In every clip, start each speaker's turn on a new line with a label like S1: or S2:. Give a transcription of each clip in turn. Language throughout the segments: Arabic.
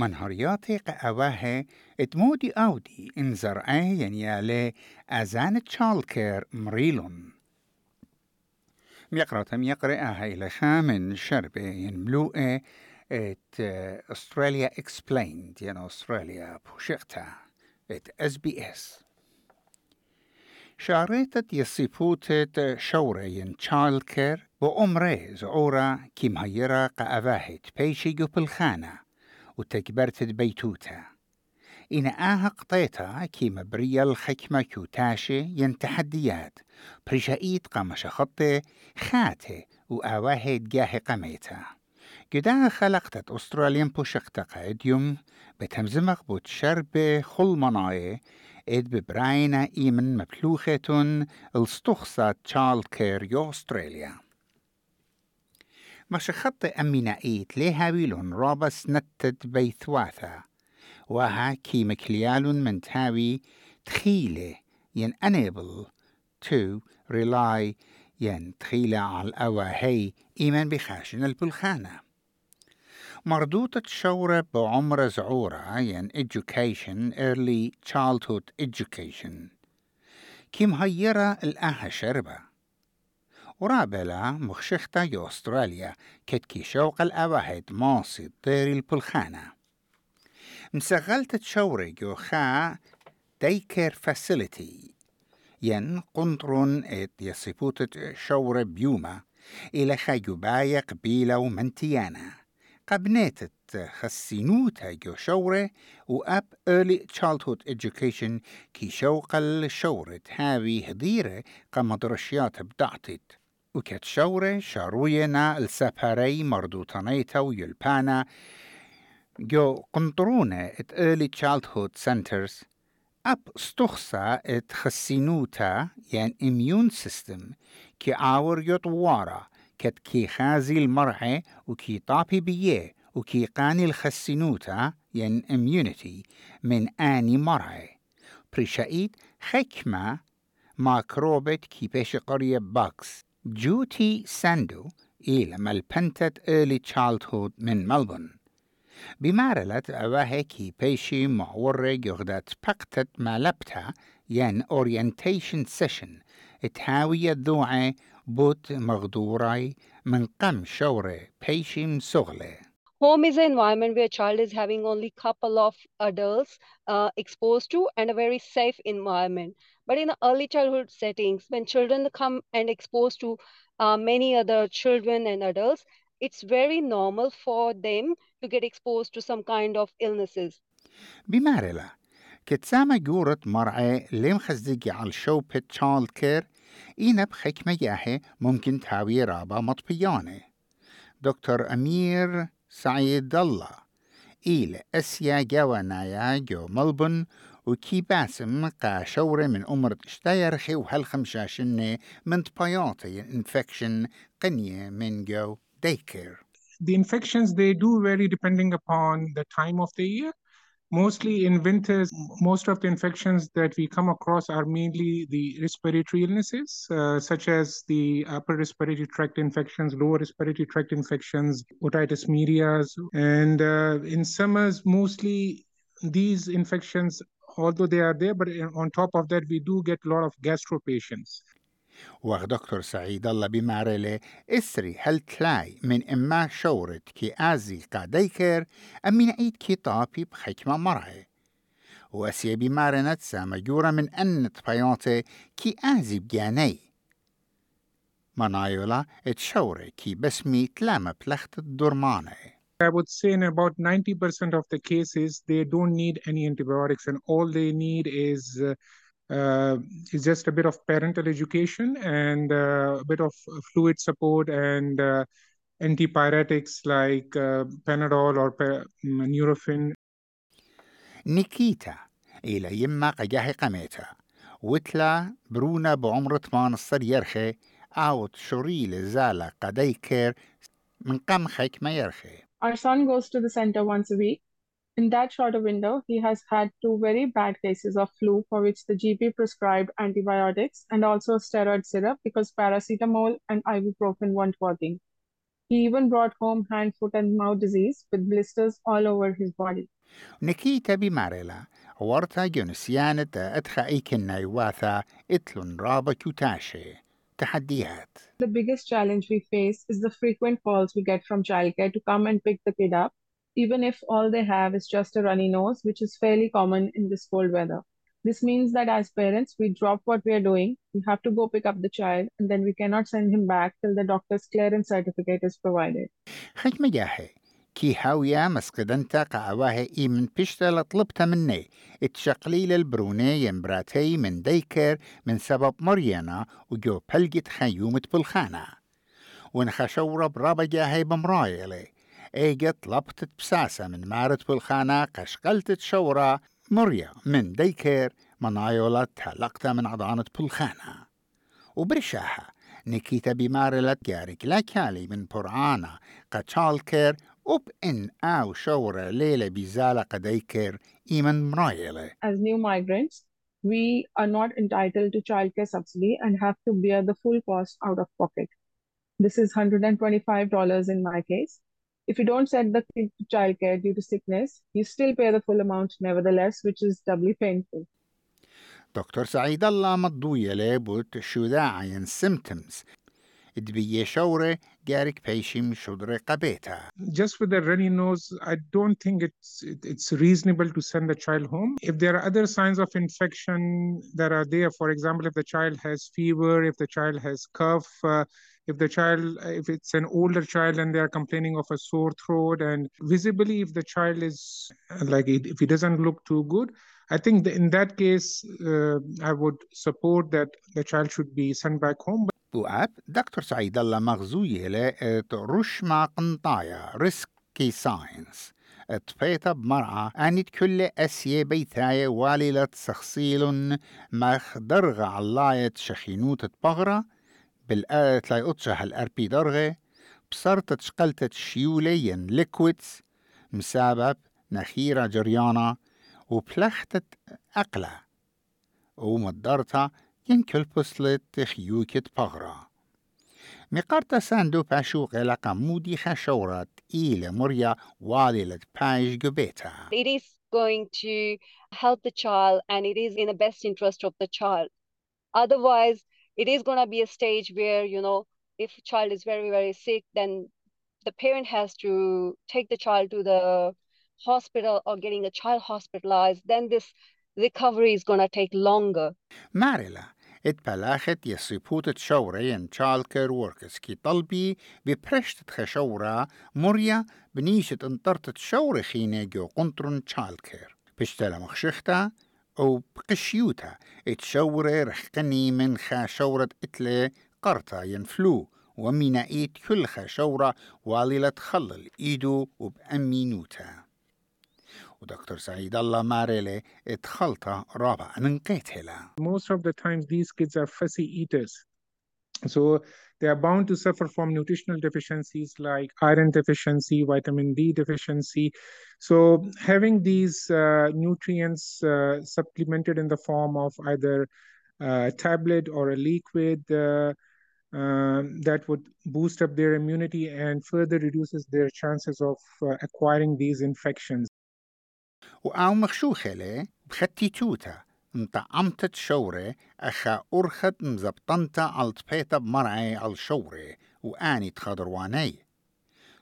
S1: منهرياتي قاواه اتمودي اودي انزر إيه ينيالي ازان تشالكير مريلون ميقرأ تم يقرأ هاي لشا من شربة ينملوء ات استراليا اكسبليند ين استراليا بوشيختا ات اس بي اس شاريتت يصيبوتت شورة ين تشايلد كير وأمري زعورة كي مهيرة قأفاهت بيشي بالخانة وتكبرت بيتوتا إن آها قطيتا كي مبرية الحكمة كوتاشي ين تحديات بريشايت قمش خطي خاتي وآواهد جاه قميتا. قدا خلقتت أستراليان بوشقتا قايديوم بتمزمق بوت شرب خل مناي إد ببراينا إيمن مبلوختون الستخصة تشالد كير يو أستراليا. مش خط أمينا إيت رابس نتد بيثواثا وها كي مكليال من تاوي تخيلة ين unable to rely ين تخيلة على الأواهي إيمان بخاشن البلخانة. مردوطة شورة بعمر زعورة ين education early childhood education. كي مهيرة الأها شربة. ورابلا مخشختا يو أستراليا كتكي شوق الأواهد ماصي ديري البلخانة. مسغلت تشوري جو خا ديكير فاسيليتي. ين قنطرون إت يصيبوت شورة بيوما. إلى خايوبايا قبيلة ومنتيانا. قبنيتت خسينوتا جو شورة وأب early childhood education كي شوق الشورة هاوي هديرة قمدرشيات بدعتت وكت شورة شاروينا السفاري مردوطانيتا ويلبانا جو قنطرونة ات early childhood centers. أب استخصى ات خسينوتا يعني immune system كي عاور يطوارا كت كي خازي المرعى وكي طابي بيه وكي قاني الخسينوتا يعني immunity من آني مرعى بريشايد حكمة ماكروبت كي بيش قرية باكس جوتي ساندو إلى ملبنتت early childhood من ملبون. بمارلت أواه كي بيشي معورة يغدت بقتت مالبتا ين orientation session. اتهاوية ذوعة بوت مغدوراي من قم شورة بيشي مسغلة
S2: Home is an environment where a child is having only couple of adults uh, exposed to and a very safe environment. But in the early childhood settings, when children come and exposed to uh, many other children and adults, it's very normal for them to get exposed to some kind of illnesses.
S1: بمارلة كتسامة جورة مرعى لم خزدقي على شوبة تشالد كير إينا بحكمة ياهي ممكن تاوي رابا مطبيانة دكتور أمير سعيد الله إيل أسيا جوانايا جو ملبن وكي باسم قا شورة من أمرة اشتايرخي وهالخمشاشنة من طبياتي انفكشن قنية من جو daycare.
S3: The infections they do vary depending upon the time of the year. Mostly in winters, most of the infections that we come across are mainly the respiratory illnesses, uh, such as the upper respiratory tract infections, lower respiratory tract infections, otitis media. And uh, in summers, mostly these infections, although they are there, but on top of that, we do get a lot of gastro patients.
S1: ودكتور سعيد الله بمعرلة إسري هل تلاي من إما شورت كي آزي قاديكر أمين عيد كي طابي بحكمة مرعي وأسيا بمارنة سامجورة من أن طبياتي كي آزي بجاني. منايولا اتشوري كي بسمي تلامة بلخت الدرمانة.
S3: I would say in about 90% of the cases, they don't need any antibiotics, and all they need is uh, uh, is just a bit of parental education and uh, a bit of fluid support and uh, antipyretics like uh, Panadol or pa- Nurofen.
S1: نيكيتا إلى يما قجاه قميتا وتلا برونا بعمر 18 يرخي أوت شوري زالة قديكر من قم خيك ما يرخي
S4: Our son goes to the center once a week. In that shorter window, he has had two very bad cases of flu for which the GP prescribed antibiotics and also steroid syrup because paracetamol and ibuprofen weren't working. He even brought home hand, foot, and mouth disease with blisters all over his body.
S1: نكيتا بماريلا ورتا جنسيانة أدخا إيكنا يواثا إتلون رابا كوتاشي تحديات
S4: The biggest challenge we face is the frequent calls we get from childcare to come and pick the kid up, even if all they have is just a runny nose, which is fairly common in this cold weather. This means that as parents, we drop what we are doing, we have to go pick up the child, and then we cannot send him back till the doctor's clearance certificate is provided.
S1: خج مجاهي كي هاويا مسقدنتا قاواه إيمن بشتل طلبتا مني اتشقليل البروني يمبراتي من ديكر من سبب مريانا وجو بلجت خيومة بالخانة ونخشورة برابا جاهي بمرايلي ايجت طلبت بساسة من مارت بالخانة قشقلت شورة مريا من ديكر منايولة تلقتا من عضانة بالخانة وبرشاها نكيتا بمارلت جارك لاكالي من برعانا قتشالكر وب إن أو شورة ليلة بزالة قديكر إيمن مرايلة
S4: As new migrants, we are not entitled to childcare subsidy and have to bear the full cost out of pocket. This is $125 in my case. If you don't send the kid to childcare due to sickness, you still pay the full amount nevertheless, which is doubly painful.
S1: Dr. Saeed Allah Maddouyele put Shuda and symptoms دبي شورة جارك بيشم شدر قبيتا
S3: just with a runny nose, I don't think it's it- it's reasonable to send the child home. If there are other signs of infection that are there, for example, if the child has fever, if the child has cough, uh, if the child, if it's an older child and they are complaining of a sore throat, and visibly if the child is uh, like it, if he doesn't look too good, I think that in that case, uh, I would support that the child should be sent back home.
S1: بواب دكتور سعيد الله مغزوية لقت رش مع قنطايا ريسكي ساينس. تبيتا بمرعى أنت كل أسيا بيتايا واللة سخصيل مخ درغة علاية شخينوت بغرة بالآت لا يقطشها الأربي درغة. بصرت تشقلت شيولين ليكويدز. مسابب نخيرة جريانة وبلختت أقلة. ومدرتها ينكل بسلت خيوكت بغرة مقارتا ساندو باشوق لقا مودي خشورت إلى مريا واللة بايش جبيتا
S2: It is going to help the child and it is in the best interest of the child. Otherwise, it is going to be a stage where, you know, if a child is very, very sick, then the parent has to take the child to the hospital or getting the child hospitalized. Then this recovery is going to take longer.
S1: ماريلا اتبلاخت يصيبوت شورة ين تشالكر وركس كي طلبي ببرشت خشورة مريا بنيشة انطرت شورة خينة جو قنطرن تشالكر بشتلا مخشختا أو بقشيوتا اتشورة رخقني من خاشورة اتلي قرطا ينفلو ومينائيت كل خاشورة واللة تخلل إيدو وبأمينوتا ودكتور سعيد الله ماريلي اتخلطة رابع ننقيتهلا
S3: most of the times these kids are fussy eaters so they are bound to suffer from nutritional deficiencies like iron deficiency vitamin d deficiency so having these uh, nutrients uh, supplemented in the form of either a tablet or a liquid uh, um, that would boost up their immunity and further reduces their chances of uh, acquiring these infections
S1: بختي توتا مطعمتت شورة أخا أرخت مزبطنتا على طبيتا بمرعي على شورة وآني تخضرواني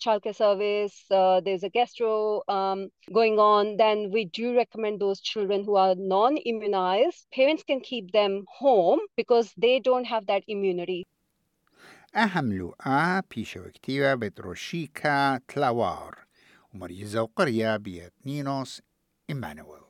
S2: childcare service, uh, there's a gastro um, going on, then we do recommend those children who are non immunized. Parents can keep them home because they don't have that immunity.
S1: أهم لقاء بيشو اكتيبا بتروشيكا تلاوار ومريزة وقرية بيت نينوس إيمانويل